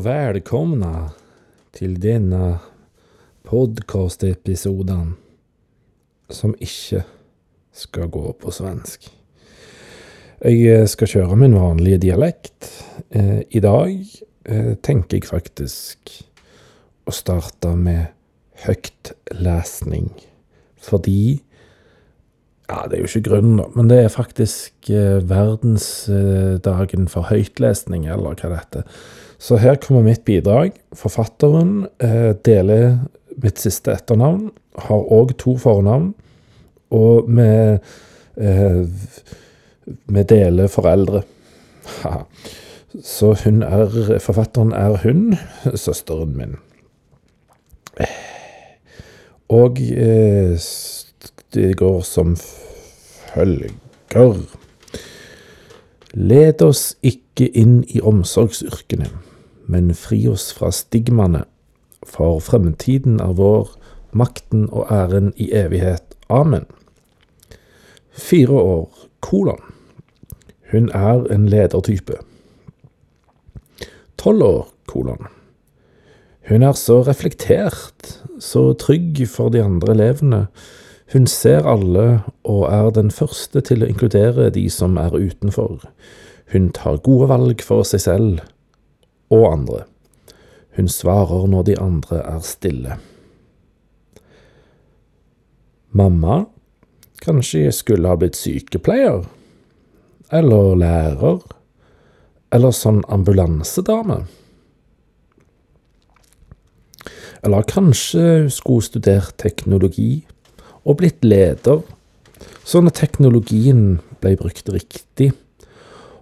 och välkomna till denna podcastepisoden som ikke skal gå på svensk. Jeg skal kjøre min vanlige dialekt. Eh, I dag eh, tenker jeg faktisk å starte med høytlesning. Fordi Ja, det er jo ikke grunnen, da, men det er faktisk eh, verdensdagen for høytlesning, eller hva det heter. Så her kommer mitt bidrag. Forfatteren eh, deler mitt siste etternavn, har òg to fornavn, og vi eh, deler foreldre. Ha. Så hun er Forfatteren er hun, søsteren min. Og eh, det går som følger. Led oss ikke inn i omsorgsyrkene, men fri oss fra stigmaene, for fremtiden er vår, makten og æren i evighet. Amen. Fire år, kolon. Hun er en ledertype. Tolv år, kolon. Hun er så reflektert, så trygg for de andre elevene. Hun ser alle og er den første til å inkludere de som er utenfor. Hun tar gode valg for seg selv og andre. Hun svarer når de andre er stille. Mamma, kanskje jeg skulle ha blitt sykepleier? Eller lærer? Eller sånn ambulansedame? Eller kanskje hun skulle studert teknologi og blitt leder, sånn at teknologien ble brukt riktig,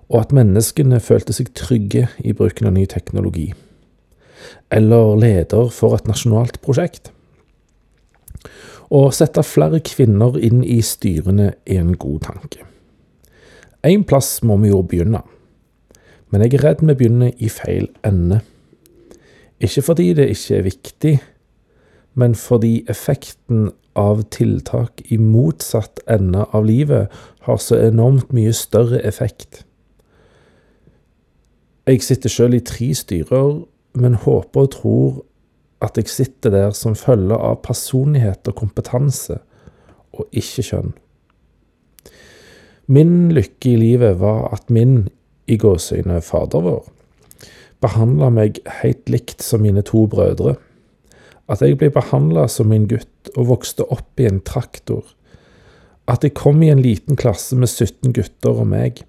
og at menneskene følte seg trygge i bruken av ny teknologi. Eller leder for et nasjonalt prosjekt. Å sette flere kvinner inn i styrene er en god tanke. En plass må vi jo begynne, men jeg er redd vi begynner i feil ende. Ikke fordi det ikke er viktig, men fordi effekten av tiltak i motsatt ende av livet har så enormt mye større effekt. Jeg sitter selv i tre styrer, men håper og tror at jeg sitter der som følge av personlighet og kompetanse, og ikke kjønn. Min lykke i livet var at min, i gåseøyne, fader vår, behandla meg helt likt som mine to brødre. At jeg ble behandla som min gutt og vokste opp i en traktor. At jeg kom i en liten klasse med 17 gutter og meg.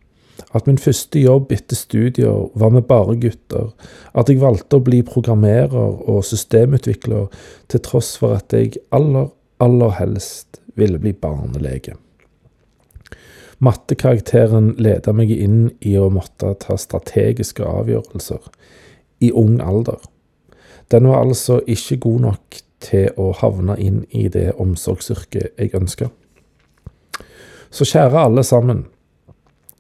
At min første jobb etter studier var med bare gutter. At jeg valgte å bli programmerer og systemutvikler til tross for at jeg aller, aller helst ville bli barnelege. Mattekarakteren leda meg inn i å måtte ta strategiske avgjørelser i ung alder. Den var altså ikke god nok til å havne inn i det omsorgsyrket jeg ønska. Så kjære alle sammen,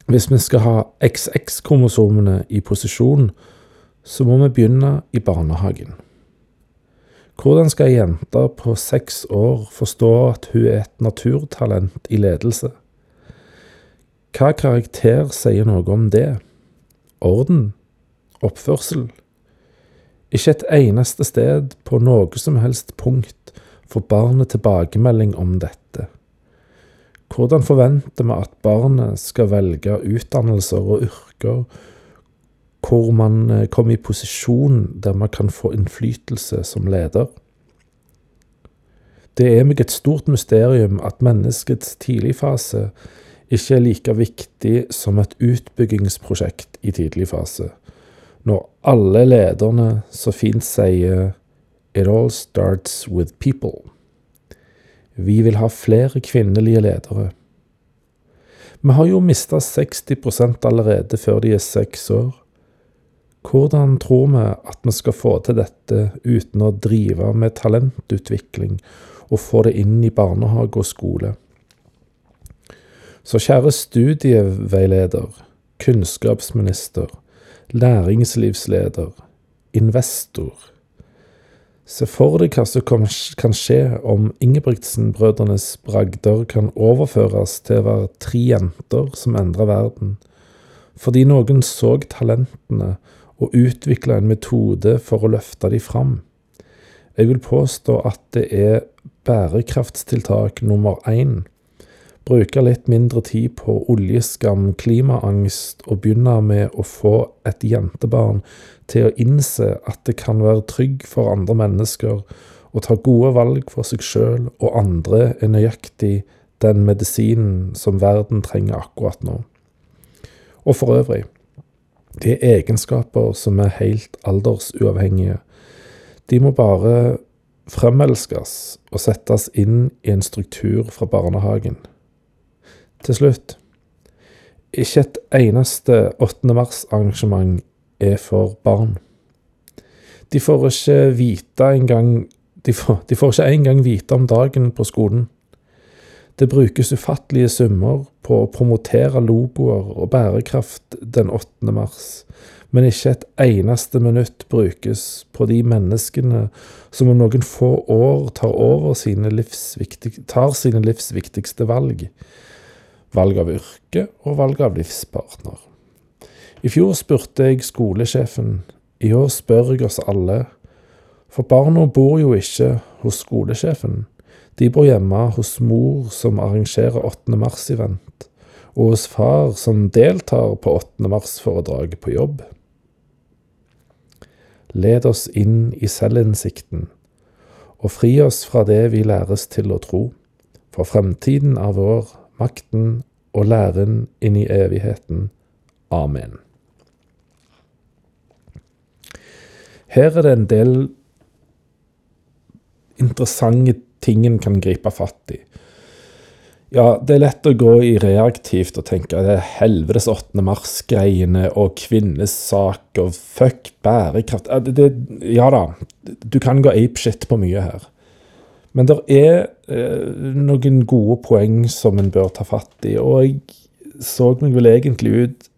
hvis vi skal ha XX-kromosomene i posisjon, så må vi begynne i barnehagen. Hvordan skal ei jente på seks år forstå at hun er et naturtalent i ledelse? Hva karakter sier noe om det? Orden? Oppførsel? Ikke et eneste sted på noe som helst punkt får barnet tilbakemelding om dette. Hvordan forventer vi at barnet skal velge utdannelser og yrker hvor man eh, kommer i posisjon der man kan få innflytelse som leder? Det er meg et stort mysterium at menneskets tidligfase ikke er like viktig som et utbyggingsprosjekt i tidlig fase, når alle lederne så fint sier It all starts with people. Vi vil ha flere kvinnelige ledere. Vi har jo mista 60 allerede før de er seks år. Hvordan tror vi at vi skal få til dette uten å drive med talentutvikling og få det inn i barnehage og skole? Så kjære studieveileder, kunnskapsminister, læringslivsleder, investor. Se for deg hva som kan skje om Ingebrigtsen-brødrenes bragder kan overføres til å være tre jenter som endrer verden, fordi noen så talentene og utvikla en metode for å løfte de fram. Jeg vil påstå at det er bærekraftstiltak nummer én. Bruke litt mindre tid på oljeskam, klimaangst, og begynne med å få et jentebarn til å innse at det kan være trygg for andre mennesker å ta gode valg for seg sjøl og andre er nøyaktig den medisinen som verden trenger akkurat nå. Og for øvrig, det er egenskaper som er helt aldersuavhengige. De må bare fremelskes og settes inn i en struktur fra barnehagen. Til slutt, ikke et eneste 8. mars-arrangement er for barn. De får ikke vite engang de får, de får ikke engang vite om dagen på skolen. Det brukes ufattelige summer på å promotere logoer og bærekraft den 8. mars, men ikke et eneste minutt brukes på de menneskene som om noen få år tar, sine tar sine livs viktigste valg. Valg av yrke og valg av livspartner. I fjor spurte jeg skolesjefen, i år spør jeg oss alle, for barna bor jo ikke hos skolesjefen. De bor hjemme hos mor som arrangerer 8. mars-event, og hos far som deltar på 8. mars-foredraget på jobb. Led oss inn i selvinnsikten, og fri oss fra det vi læres til å tro, for fremtiden er vår, makten og læren inn i evigheten. Amen. Her er det en del interessante ting en kan gripe fatt i. Ja, det er lett å gå i reaktivt og tenke det er helvetes 8. mars-greiene og kvinnes sak og fuck bærekraft det, det, Ja da, du kan gå apeshit på mye her. Men det er eh, noen gode poeng som en bør ta fatt i, og jeg så meg vel egentlig ut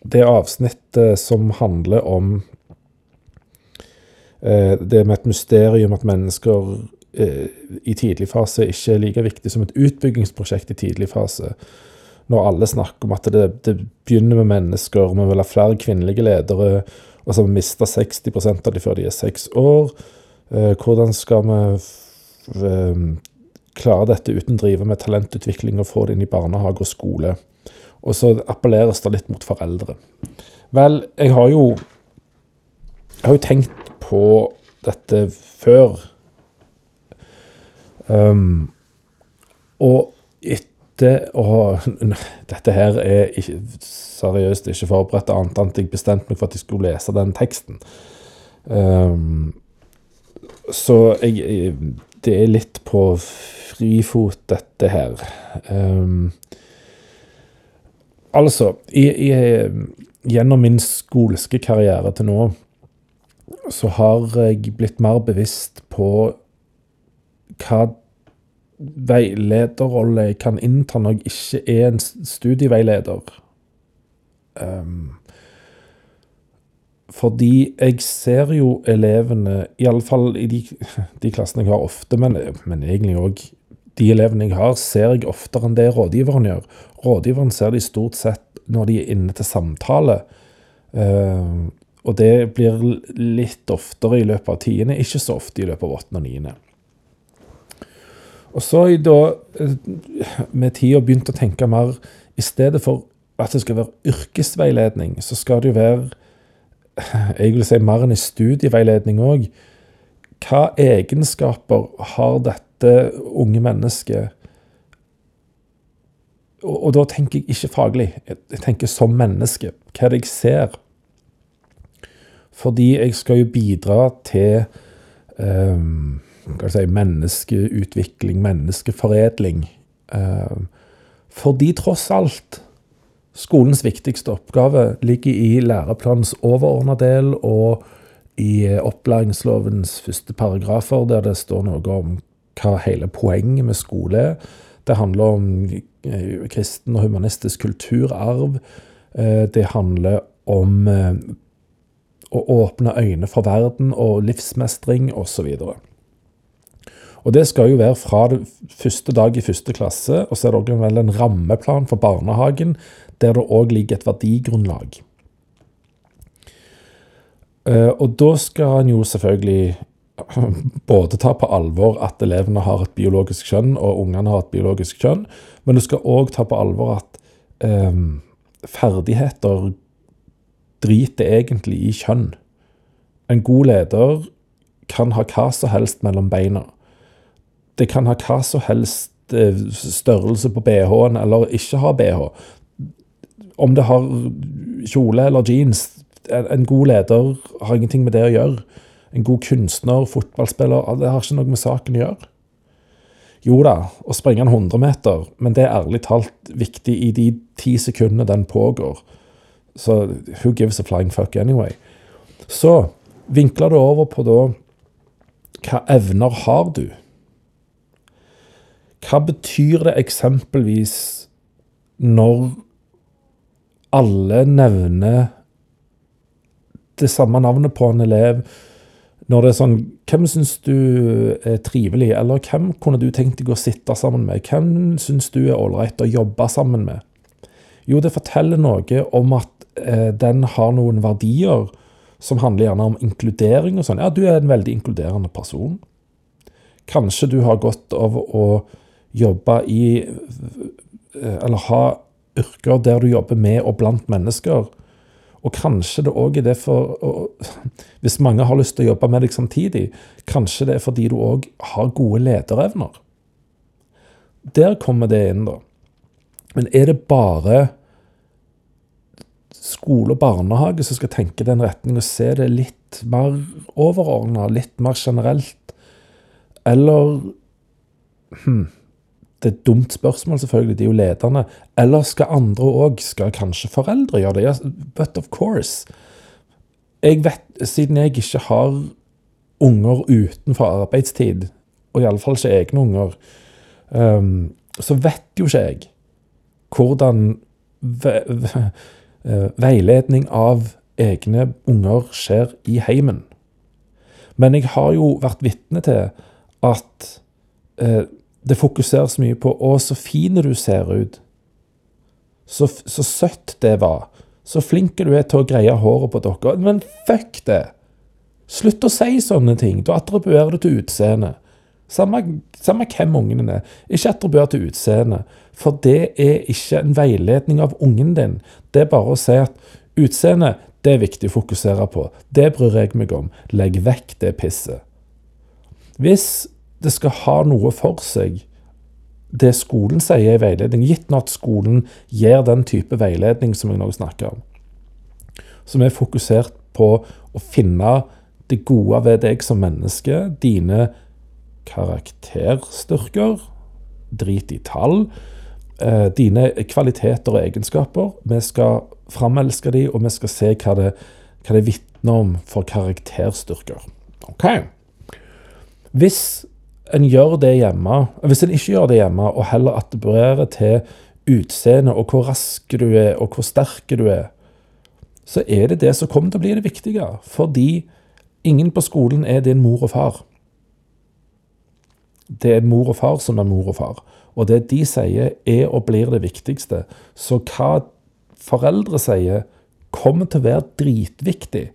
det avsnittet som handler om eh, det med et mysterium at mennesker Eh, i tidlig fase ikke er like viktig som et utbyggingsprosjekt i tidlig fase. Når alle snakker om at det, det begynner med mennesker, vi vil ha flere kvinnelige ledere, og så har vi mista 60 av dem før de er seks år. Eh, hvordan skal vi eh, klare dette uten å drive med talentutvikling og få det inn i barnehage og skole? Og så appelleres det litt mot foreldre. Vel, jeg har jo, jeg har jo tenkt på dette før Um, og etter å Dette her er ikke, seriøst ikke forberedt annet enn at jeg bestemte meg for at jeg skulle lese den teksten. Um, så jeg, Det er litt på frifot, dette her. Um, altså, i, i, gjennom min skolske karriere til nå, så har jeg blitt mer bevisst på hva veilederrolle jeg kan innta når jeg ikke er en studieveileder. Um, fordi jeg ser jo elevene, iallfall i de, de klassene jeg har ofte, men, men egentlig òg de elevene jeg har, ser jeg oftere enn det rådgiveren gjør. Rådgiveren ser de stort sett når de er inne til samtale. Uh, og det blir litt oftere i løpet av tiende, ikke så ofte i løpet av åttende og niende. Og så har jeg da eh, med tida begynt å tenke mer I stedet for at det skal være yrkesveiledning, så skal det jo være jeg vil si mer enn i studieveiledning òg. Hva egenskaper har dette unge mennesket? Og, og, da tenker jeg ikke faglig, jeg tenker som menneske. Hva er det jeg ser? Fordi jeg skal jo bidra til um, si, menneskeutvikling, menneskeforedling. Um, fordi tross alt skolens viktigste oppgave ligger i læreplanens overordna del og i opplæringslovens første paragrafer, der det står noe om hva hele poenget med skole er. Det handler om eh, kristen og humanistisk kulturarv. Eh, det handler om å åpne øyne for verden og livsmestring osv. Og det skal jo være fra første dag i første klasse, og så er det også en rammeplan for barnehagen, der det òg ligger et verdigrunnlag. Eh, og da skal en jo selvfølgelig både ta på alvor at elevene har et biologisk kjønn, og ungene har et biologisk kjønn, men du skal òg ta på alvor at eh, ferdigheter driter egentlig i kjønn. En god leder kan ha hva som helst mellom beina. Det kan ha hva som helst eh, størrelse på BH-en, eller ikke ha BH. Om det har kjole eller jeans. En god leder har ingenting med det å gjøre. En god kunstner, fotballspiller, det har ikke noe med saken å gjøre. Jo da, å springe en 100 meter, men det er ærlig talt viktig i de ti sekundene den pågår. Så who gives a flying fuck anyway? Så vinkler du over på da hva evner har du? Hva betyr det eksempelvis når alle nevner det samme navnet på en elev? Når det er sånn Hvem syns du er trivelig, eller hvem kunne du tenkt deg å sitte sammen med? Hvem syns du er ålreit å jobbe sammen med? Jo, det forteller noe om at eh, den har noen verdier som handler gjerne om inkludering og sånn. Ja, du er en veldig inkluderende person. Kanskje du har godt av å jobbe i eh, Eller ha yrker der du jobber med og blant mennesker og kanskje det òg er det for og, Hvis mange har lyst til å jobbe med deg samtidig, kanskje det er fordi du òg har gode lederevner. Der kommer det inn, da. Men er det bare skole og barnehage som skal tenke den retning og se det litt mer overordna, litt mer generelt? Eller hm, det er et dumt spørsmål, selvfølgelig. De er jo lederne. Eller skal andre òg? Skal kanskje foreldre gjøre det? Yes, but of course. Jeg vet, Siden jeg ikke har unger utenfor arbeidstid, og iallfall ikke egne unger, um, så vet jo ikke jeg hvordan ve ve eh, veiledning av egne unger skjer i heimen. Men jeg har jo vært vitne til at eh, det fokuseres mye på 'Å, så fin du ser ut'. Så, så, søtt det var. Så flink du er til å greie håret på dere. Men fuck det! Slutt å si sånne ting. Da attribuerer du til utseendet. Samme, samme, hvem ungen din er. Ikke attribuer til utseendet. For det er ikke en veiledning av ungen din. Det er bare å si at utseendet, det er viktig å fokusere på. Det bryr jeg meg om. Legg vekk det pisset. Hvis det skal ha noe for seg, det skolen sier i veiledning, gitt nå at skolen gir den type veiledning som jeg nå snakker om, som er fokusert på å finne det gode ved deg som menneske, dine karakterstyrker, drit i tall, eh, dine kvaliteter og egenskaper. Vi skal framelske dem, og vi skal se hva det, hva det vitner om for karakterstyrker. Ok. Hvis en gjør det hjemme, hvis en ikke gjør det hjemme, og heller attribuerer til utseende og hvor rask du er, og hvor sterk du er, så er det det som kommer til å bli det viktige. Fordi ingen på skolen er din mor og far. Det er mor og far som er mor og far. Og det de sier, er og blir det viktigste. Så hva foreldre sier, kommer til å være dritviktig.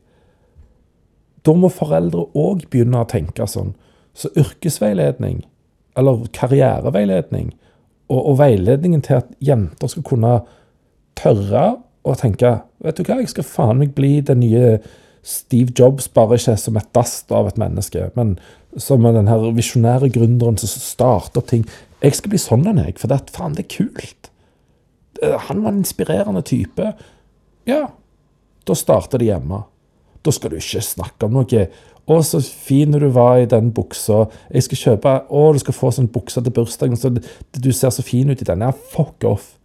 Da må foreldre òg begynne å tenke sånn. Så yrkesveiledning, eller karriereveiledning, og, og, veiledningen til at jenter skal kunne tørre å tenke Vet du hva, jeg skal faen meg bli den nye Steve Jobs, bare ikke som et dast av et menneske, men som den her visjonære gründeren som starter opp ting. Jeg skal bli sånn enn jeg, for det, faen, det er kult. Han var en inspirerende type. Ja, da starter det hjemme. Da skal du ikke snakke om noe 'Å, så fin du var i den buksa. Jeg skal kjøpe Å, du skal få sånn bukse til bursdagen. Så du ser så fin ut i den. Ja, fuck off.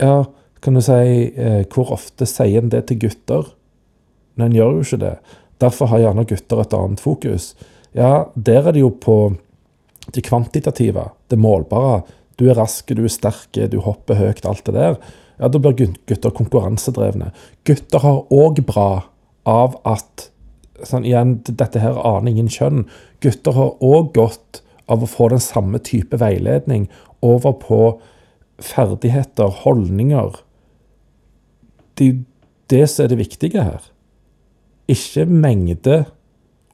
Ja, kan du si eh, Hvor ofte sier en det til gutter? Men en gjør jo ikke det. Derfor har gjerne gutter et annet fokus. Ja, der er det jo på det kvantitative, det målbare. Du er rask, du er sterk, du hopper høyt, alt det der. Ja, da blir gutter konkurransedrevne. Gutter har òg bra av at sånn, igjen, Dette her aner ingen kjønn. Gutter har òg godt av å få den samme type veiledning over på ferdigheter, holdninger. Det er jo det som er det viktige her. Ikke mengde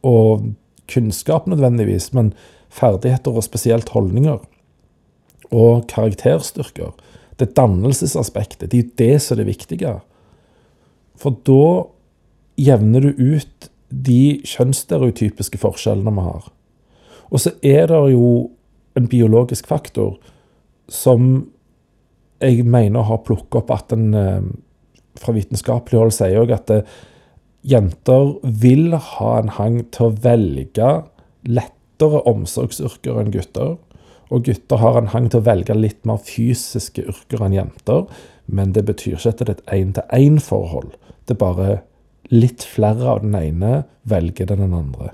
og kunnskap nødvendigvis, men ferdigheter og spesielt holdninger. Og karakterstyrker. Det dannelsesaspektet. Det er jo det som er det viktige. For da jevner du ut de kjønnsstereotypiske forskjellene vi har. Og så er det jo en biologisk faktor som jeg mener har ha plukket opp at en eh, fra vitenskapelig hold sier òg at det, eh, jenter vil ha en hang til å velge lettere omsorgsyrker enn gutter. Og gutter har en hang til å velge litt mer fysiske yrker enn jenter. Men det betyr ikke at det er et én-til-én-forhold. Det er bare litt flere av den ene velger den andre.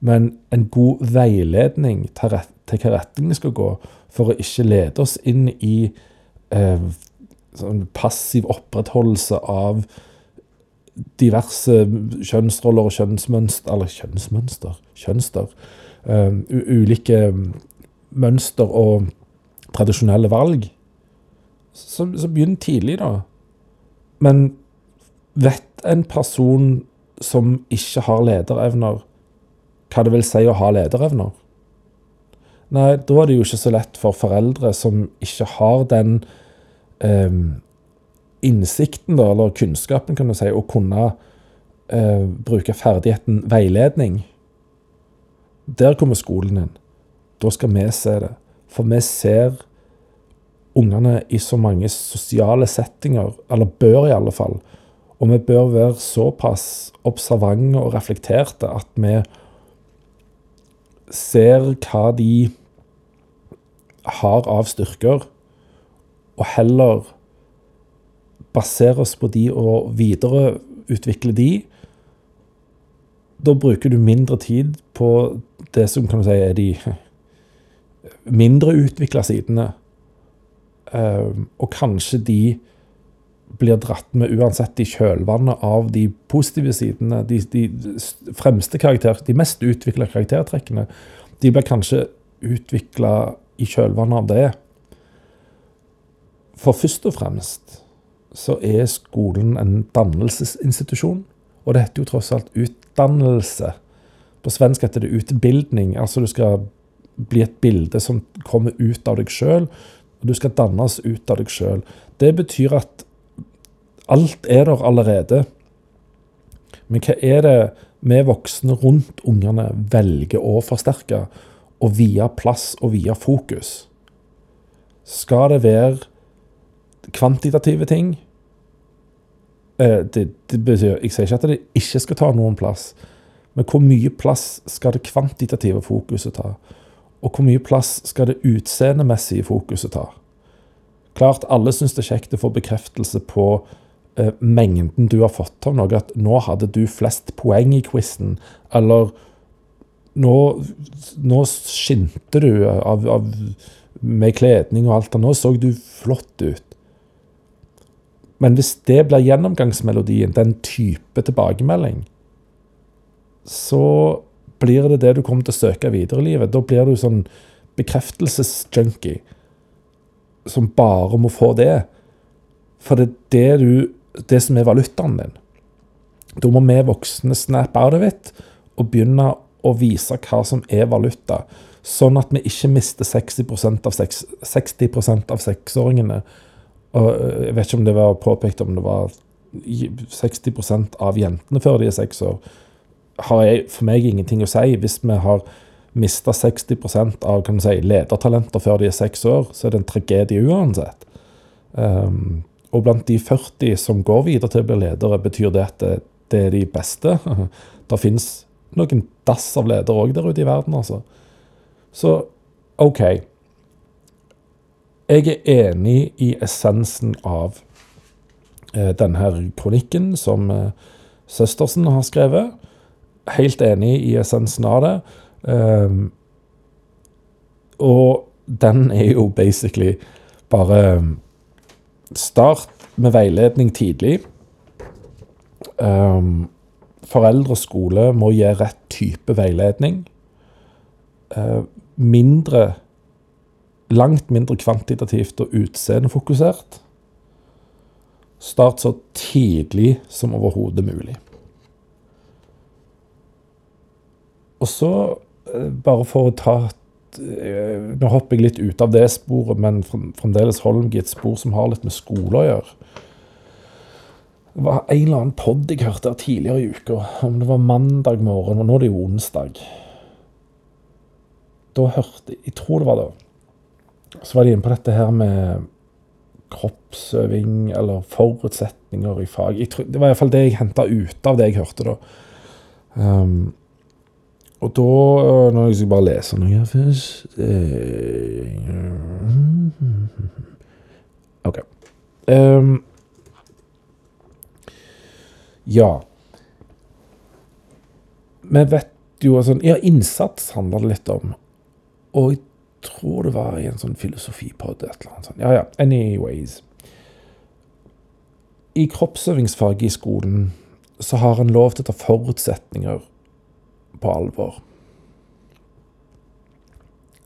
Men en god veiledning til, hva retning vi skal gå, for å ikke lede oss inn i eh, sånn passiv opprettholdelse av diverse kjønnsroller og kjønnsmønster Eller kjønnsmønster? Kjønster. Uh, ulike mønster og tradisjonelle valg. Så, så begynn tidlig, da. Men vet en person som ikke har lederevner, hva det vil si å ha lederevner? Nei, da er det jo ikke så lett for foreldre som ikke har den eh, innsikten, da, eller kunnskapen, kan du si, å kunne eh, bruke ferdigheten veiledning. Der kommer skolen inn. Da skal vi se det. For vi ser ungene i så mange sosiale settinger, eller bør i alle fall. Og vi bør være såpass observante og reflekterte at vi ser hva de har av styrker, og heller basere oss på de og videreutvikle de. Da bruker du mindre tid på det som kan du si er de mindre utvikla sidene. Ehm, og kanskje de blir dratt med uansett i kjølvannet av de positive sidene. De, de fremste karakter, de mest utvikla karaktertrekkene. De blir kanskje utvikla i kjølvannet av det. For først og fremst så er skolen en dannelsesinstitusjon. Og det heter jo tross alt utdannelse. På svensk heter det utbildning. Altså du skal bli et bilde som kommer ut av deg sjøl, og du skal dannes ut av deg sjøl. Det betyr at alt er der allerede. Men hva er det vi voksne rundt ungene velger å forsterke og vie plass og vie fokus? Skal det være kvantitative ting. Eh, det, det betyr, jeg sier ikke at det ikke skal ta noen plass, men hvor mye plass skal det kvantitative fokuset ta? Og hvor mye plass skal det utseendemessige fokuset ta? Klart alle syns det er kjekt å få bekreftelse på eh, mengden du har fått av noe. At 'nå hadde du flest poeng i quizen', eller nå, nå skinte du av, av, med kledning og alt. Og nå så du flott ut. Men hvis det blir gjennomgangsmelodien, den type tilbakemelding, så blir det det du kommer til å søke videre i livet. Da blir du sånn bekreftelsesjunkie som bare må få det. For det er det, du, det som er valutaen din. Da må vi voksne snap out of it og begynne å vise hva som er valuta. Sånn at vi ikke mister 60% av, 60% av seksåringene og eh, jeg vet ikke om det var påpekt om det var 60% av jentene før de er seks år. Har jeg for meg ingenting å si. Hvis vi har mista 60% av kan si, ledertalenter før de er seks år, så er det en tragedie uansett. Um, og blant de 40 som går videre til å bli ledere, betyr det at det, er de beste. det fins noen dass av ledere òg der ute i verden, altså. Så OK. Jeg er enig i essensen av eh, denne kronikken som eh, Søstersen har skrevet. Helt enig i essensen av det. Um, og den er jo basically bare Start med veiledning tidlig. Um, foreldre og skole må gi rett type veiledning. Uh, mindre langt mindre kvantitativt og utseendefokusert. Start så tidlig som overhodet mulig. Og så, eh, bare for å ta Nå hopper jeg litt ut av det sporet, men fremdeles holder meg i et spor som har litt med skole å gjøre. Det var en eller annen pod jeg hørte her tidligere i uka, om det var mandag morgen, og nå er det jo onsdag. Da hørte Jeg tror det var da. Så var de inne på dette her med kroppsøving eller forutsetninger i fag. Tror, det var iallfall det jeg henta ut av det jeg hørte da. Um, og da Nå skal jeg bare lese noe her først OK. Um, ja. Vi vet jo altså Ja, innsats handler det litt om. Og jeg tror det var i en sånn filosofipod et eller annet sånt. Ja ja, anyways. I kroppsøvingsfaget i skolen så har en lov til å ta forutsetninger på alvor.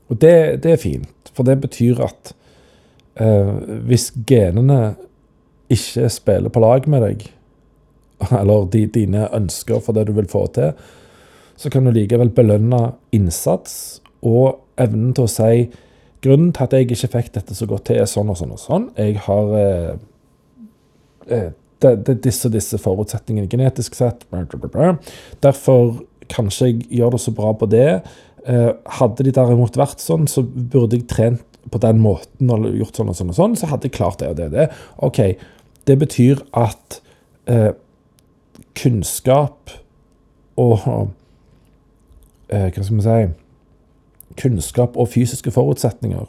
Og det, det er fint, for det betyr at eh, hvis genene ikke spiller på lag med deg, eller de, dine ønsker for det du vil få til, så kan du likevel belønne innsats og evnen til å si grunnen til at jeg ikke fikk dette så godt til, er sånn og sånn og sånn. Jeg har eh, eh disse og disse forutsetningene genetisk sett. Derfor kanskje jeg gjør det så bra på det. Eh, hadde de derimot vært sånn, så burde jeg trent på den måten og gjort sånn og sånn og sånn, så hadde jeg klart det og det og det. OK, det betyr at eh, kunnskap og eh, Hva skal vi si Kunnskap og fysiske forutsetninger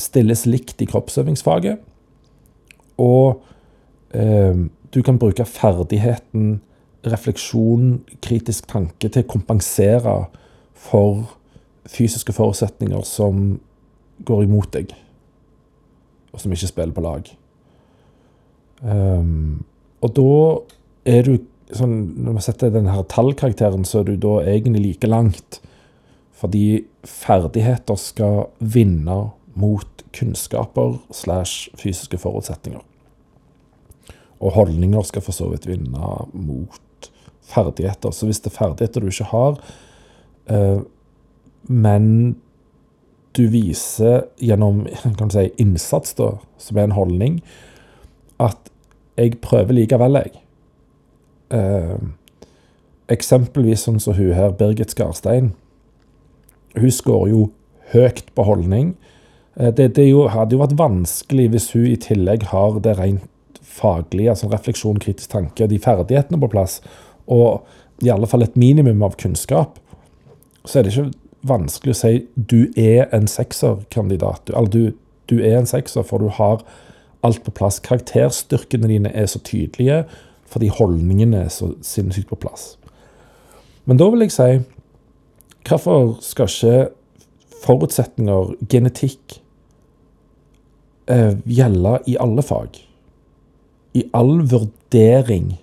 stilles likt i kroppsøvingsfaget. Og eh, du kan bruke ferdigheten refleksjon, kritisk tanke, til å kompensere for fysiske forutsetninger som går imot deg, og som ikke spiller på lag. Um, og da er du sånn Når vi setter denne her tallkarakteren, så er du da egentlig like langt. Fordi ferdigheter skal vinne mot kunnskaper slash fysiske forutsetninger. Og holdninger skal for så vidt vinne mot ferdigheter. Så hvis det er ferdigheter du ikke har, eh, men du viser gjennom kan du si, innsats, da, som er en holdning, at jeg prøver likevel, jeg eh, Eksempelvis sånn som hun her, Birgit Skarstein. Hun skårer jo høyt på holdning. Eh, det, det jo, hadde jo vært vanskelig hvis hun i tillegg har det rent faglige, altså refleksjon, kritisk tanke, og de ferdighetene på plass, og i alle fall et minimum av kunnskap, så er det ikke vanskelig å si du er en sekserkandidat. Eller du, du er en sekser, for du har alt på plass. Karakterstyrkene dine er så tydelige fordi holdningene er så sinnssykt på plass. Men da vil jeg si Hvorfor skal ikke forutsetninger, genetikk, eh, gjelde i alle fag? I all vurdering.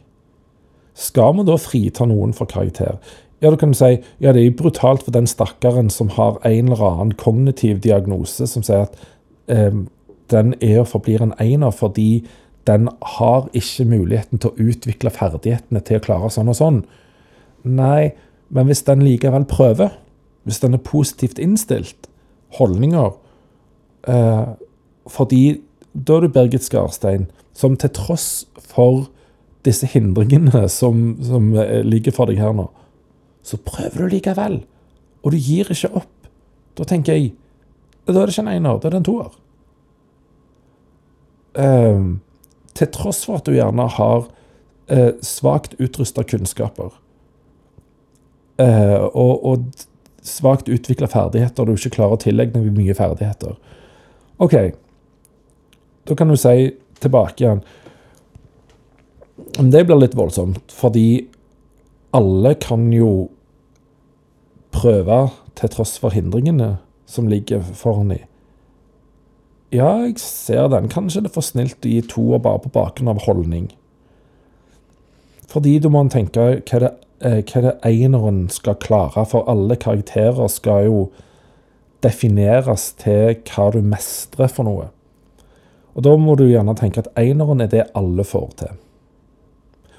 Skal vi da frita noen for karakter? Ja, da kan du si ja, det er brutalt for den stakkaren som har en eller annen kognitiv diagnose som sier at eh, den er og forblir en einer fordi den har ikke muligheten til å utvikle ferdighetene til å klare sånn og sånn. Nei, men hvis den likevel prøver, hvis den er positivt innstilt, holdninger eh, Fordi da er du Birgit Skarstein, som til tross for disse hindringene som, som eh, ligger for deg her nå, så prøver du likevel. Og du gir ikke opp. Da tenker jeg Da er det ikke en ener, da er det en toer. Um, til tross for at du gjerne har uh, svakt utrusta kunnskaper uh, og, og svakt utvikla ferdigheter du ikke klarer å tilegne deg mye ferdigheter. OK, da kan du si tilbake igjen det blir litt voldsomt, fordi alle kan jo prøve til tross for hindringene som ligger foran dem. Ja, jeg ser den. Kanskje det er for snilt å gi toer bare på bakgrunn av holdning. Fordi du må tenke hva det, eh, hva det eneren skal klare, for alle karakterer skal jo defineres til hva du mestrer for noe. Og da må du gjerne tenke at eneren er det alle får til.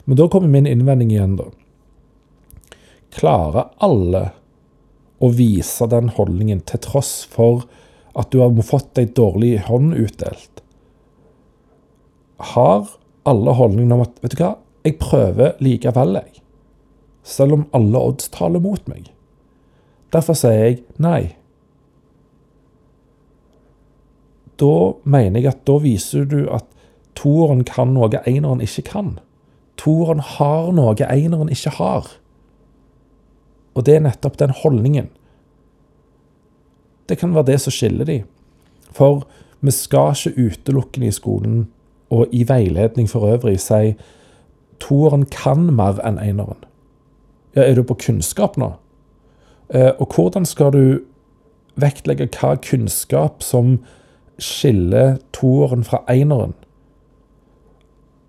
Men da kommer min innvending igjen, da. Klarer alle å vise den holdningen til tross for at du har fått ei dårlig hånd utdelt? Har alle holdningen om at vet du hva, jeg prøver likevel, jeg. Selv om alle odds taler mot meg. Derfor sier jeg nei. Da mener jeg at da viser du at toeren kan noe eneren ikke kan. Toeren har noe eneren ikke har. Og det er nettopp den holdningen. Det kan være det som skiller de. For vi skal ikke utelukkende i skolen og i veiledning for øvrig si toeren kan mer enn eneren. Ja, er du på kunnskap nå? Eh, og hvordan skal du vektlegge hva kunnskap som skiller toeren fra eineren?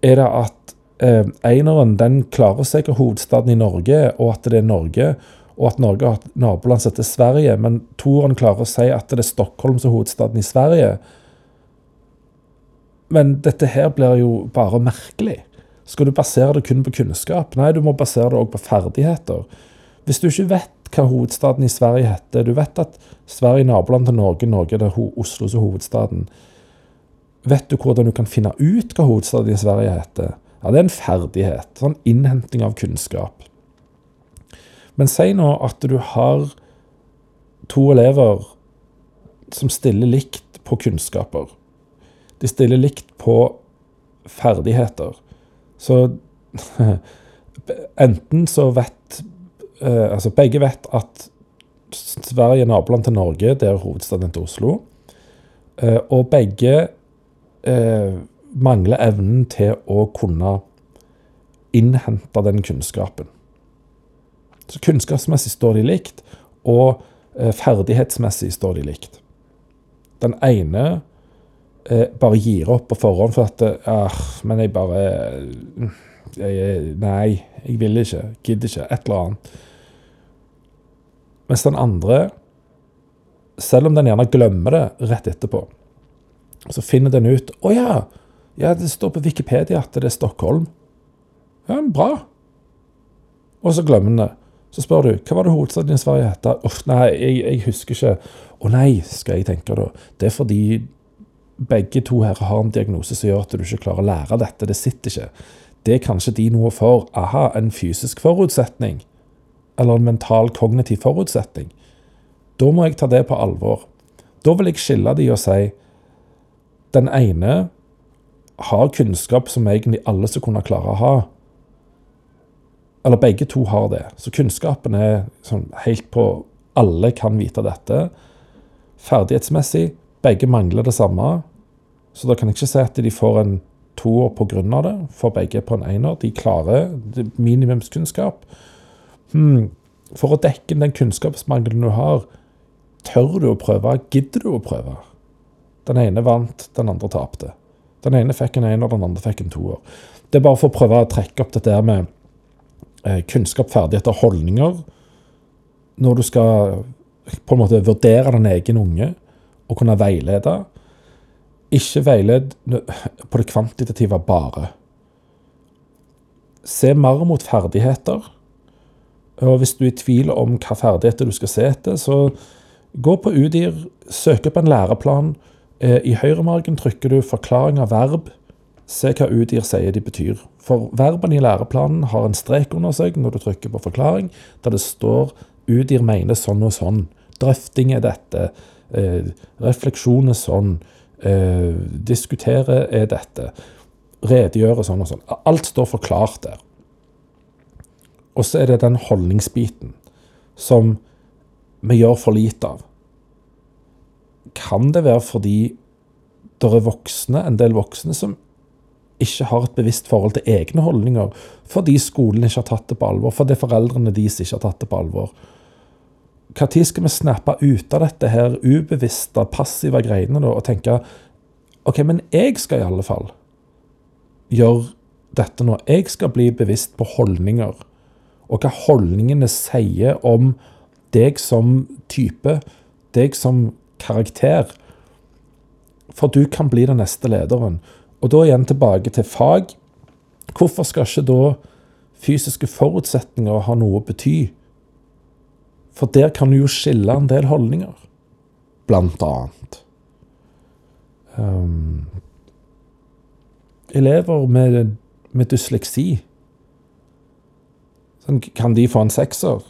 Er det at eh, eineren den klarer seg av hovedstaden i Norge, og at det er Norge, og at Norge har et naboland som heter Sverige, men toeren klarer å si at det er Stockholm som er hovedstaden i Sverige? Men dette her blir jo bare merkelig. Skal du basere det kun på kunnskap? Nei, du må basere det òg på ferdigheter. Hvis du ikke vet hva hovedstaden i Sverige heter, du vet at Sverige er naboland til Norge, Norge er Oslo som hovedstaden, vet du hvordan du kan finne ut hva hovedstaden i Sverige heter? Ja, det er en ferdighet. Sånn innhenting av kunnskap. Men si nå at du har to elever som stiller likt på kunnskaper. De stiller likt på ferdigheter. Så enten så vet eh, Altså begge vet at Sverige er naboland til Norge, det er hovedstaden til Oslo. Eh, og begge eh, mangler evnen til å kunne innhente den kunnskapen. Så kunnskapsmessig står de likt, og eh, ferdighetsmessig står de likt. Den ene eh, bare gir opp på forhånd for at ah, Men jeg bare jeg, Nei, jeg vil ikke. Gidder ikke. Et eller annet. Mens den andre, selv om den gjerne glemmer det rett etterpå, så finner den ut Å ja, ja, det står på Wikipedia at det er Stockholm. Ja, bra. Og så glemmer den det. Så spør du hva var det hovedstaden i Sverige het. Uff, nei, jeg, jeg, husker ikke. Å nei, skal jeg tenke da. Det er fordi begge to her har en diagnose som gjør at du ikke klarer å lære dette. Det sitter ikke. Det er kanskje de noe for aha, en fysisk forutsetning. Eller en mental, kognitiv forutsetning. Da må jeg ta det på alvor. Da vil jeg skille de og si den ene har kunnskap som egentlig alle skal kunne klare å ha. Eller begge to har det. Så kunnskapen er sånn helt på Alle kan vite dette. Ferdighetsmessig begge mangler det samme. Så da kan jeg ikke si at de får en toer pga. det, for begge på en ener. De klarer minimumskunnskap. Hmm. For å dekke den kunnskapsmangelen du har, tør du å prøve? Gidder du å prøve? Den ene vant, den andre tapte. Den ene fikk en ener, den andre fikk en toer. Det er bare for å prøve å trekke opp dette med eh, kunnskap, ferdigheter, holdninger. Når du skal på en måte vurdere den egen unge og kunne veilede. Ikke veiled på det kvantitative bare. Se mer mot ferdigheter. Og hvis du er i tvil om hva ferdigheter du skal se etter, så gå på UDIR, søk opp en læreplan. Eh, I høyremargen trykker du 'forklaring av verb'. Se hva UDIR sier de betyr. For verbene i læreplanen har en strek under seg når du trykker på 'forklaring', der det står 'UDIR mener sånn og sånn'. Drøfting er dette. Eh, refleksjon er sånn. Eh, diskutere er dette. Redegjøre sånn og sånn. Alt står forklart der. Og så er det den holdningsbiten som vi gjør for lite av. Kan det være fordi det er voksne, en del voksne som ikke har et bevisst forhold til egne holdninger, fordi skolen ikke har tatt det på alvor, fordi foreldrene deres ikke har tatt det på alvor? Når skal vi snappe ut av dette her ubevisste, passive greiene da, og tenke OK, men jeg skal i alle fall gjøre dette nå. Jeg skal bli bevisst på holdninger, og hva holdningene sier om deg som type, deg som karakter. For du kan bli den neste lederen. Og da igjen tilbake til fag. Hvorfor skal ikke da fysiske forutsetninger ha noe å bety? For der kan du jo skille en del holdninger, blant annet. Um, elever med, med dysleksi sånn, Kan de få en sekser?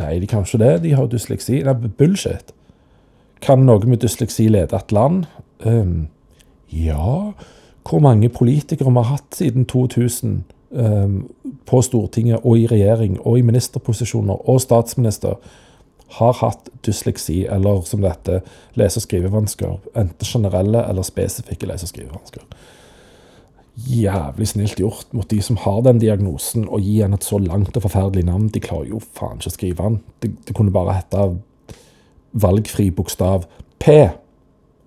Nei, de kan ikke det. De har dysleksi. Det er bullshit. Kan noe med dysleksi lede et land? Um, ja. Hvor mange politikere vi har hatt siden 2000 um, på Stortinget og i regjering og i ministerposisjoner og statsminister har hatt dysleksi, eller som dette, lese- og skrivevansker. Enten generelle eller spesifikke lese- og skrivevansker. Jævlig snilt gjort mot de som har den diagnosen, å gi en et så langt og forferdelig navn. De klarer jo faen ikke å skrive den. Det, det kunne bare hete valgfri bokstav P,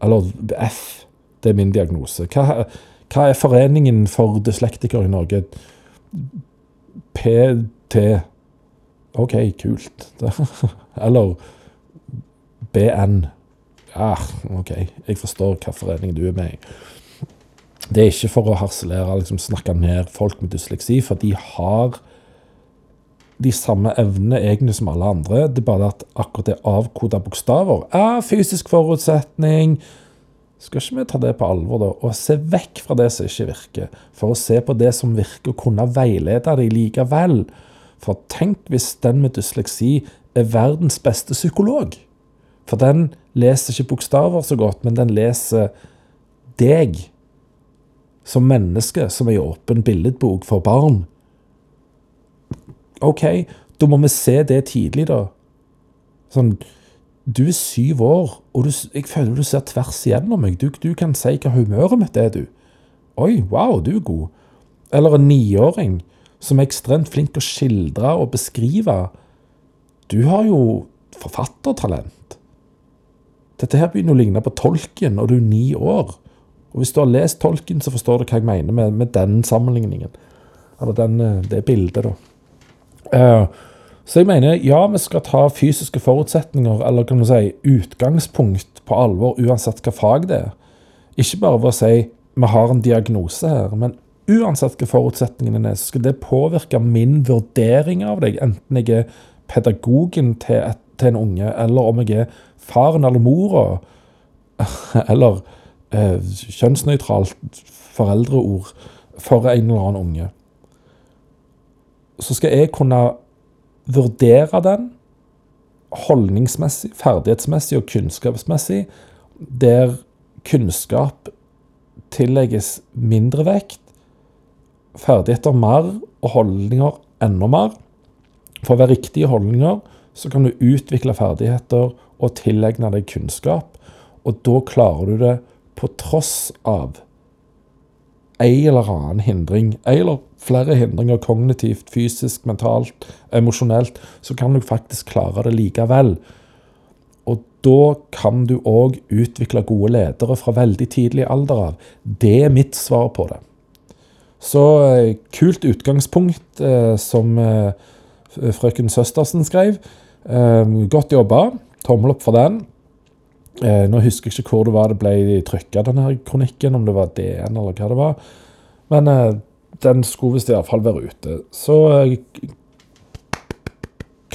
eller F. Det er min diagnose. Hva, hva er foreningen for dyslektikere i Norge? PT OK, kult. Eller BN. Ja, OK, jeg forstår hva forening du er med i. Det er ikke for å harselere, liksom snakke ned folk med dysleksi, for de har de samme evnene egentlig som alle andre. Det er bare at akkurat det avkoda bokstaver er fysisk forutsetning. Skal ikke vi ta det på alvor, da, og se vekk fra det som ikke virker, for å se på det som virker, og kunne veilede dem likevel? For tenk hvis den med dysleksi er verdens beste psykolog. For den leser ikke bokstaver så godt, men den leser deg som menneske, som ei åpen billedbok for barn. OK, da må vi se det tidlig, da. Sånn Du er syv år, og du, jeg føler du ser tvers igjennom meg. Du, du kan si hva humøret mitt er, du. Oi, wow, du er god. Eller en niåring som er ekstremt flink til å skildre og beskrive. Du har jo forfattertalent. Dette her begynner å ligne på tolken, og du er ni år. Og Hvis du har lest tolken, så forstår du hva jeg mener med, med den sammenligningen. Eller den, eh, det bildet, da. Uh, så jeg mener, ja, vi skal ta fysiske forutsetninger, eller kan du si utgangspunkt, på alvor, uansett hva fag det er. Ikke bare ved å si vi har en diagnose her, men uansett hva forutsetningene er, så skal det påvirke min vurdering av deg, enten jeg er pedagogen til, et, til en unge, eller om jeg er faren eller mora, eller eh, kjønnsnøytralt foreldreord for en eller annen unge. Så skal jeg kunne vurdere den holdningsmessig, ferdighetsmessig og kunnskapsmessig, der kunnskap tillegges mindre vekt, ferdigheter mer og holdninger enda mer. For å være riktige holdninger så kan du utvikle ferdigheter og tilegne deg kunnskap. Og da klarer du det på tross av en eller annen hindring, en eller flere hindringer kognitivt, fysisk, mentalt, emosjonelt, så kan du faktisk klare det likevel. Og da kan du òg utvikle gode ledere fra veldig tidlig alder av. Det er mitt svar på det. Så eh, kult utgangspunkt eh, som eh, frøken Søstersen skrev. Godt jobba. Tommel opp for den. Nå husker jeg ikke hvor det var det ble trykka, denne kronikken, om det var DN eller hva det var. Men den skulle visst iallfall være ute. Så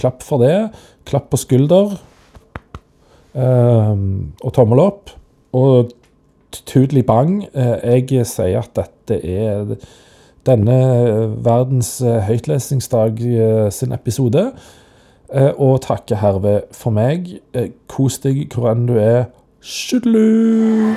klapp for det. Klapp på skulder. Og tommel opp. Og Tudeli bang. Eh, jeg sier at dette er denne verdens eh, høytlesningsdag eh, sin episode. Og takker herved for meg. Kos deg hvor enn du er. Skjudlu!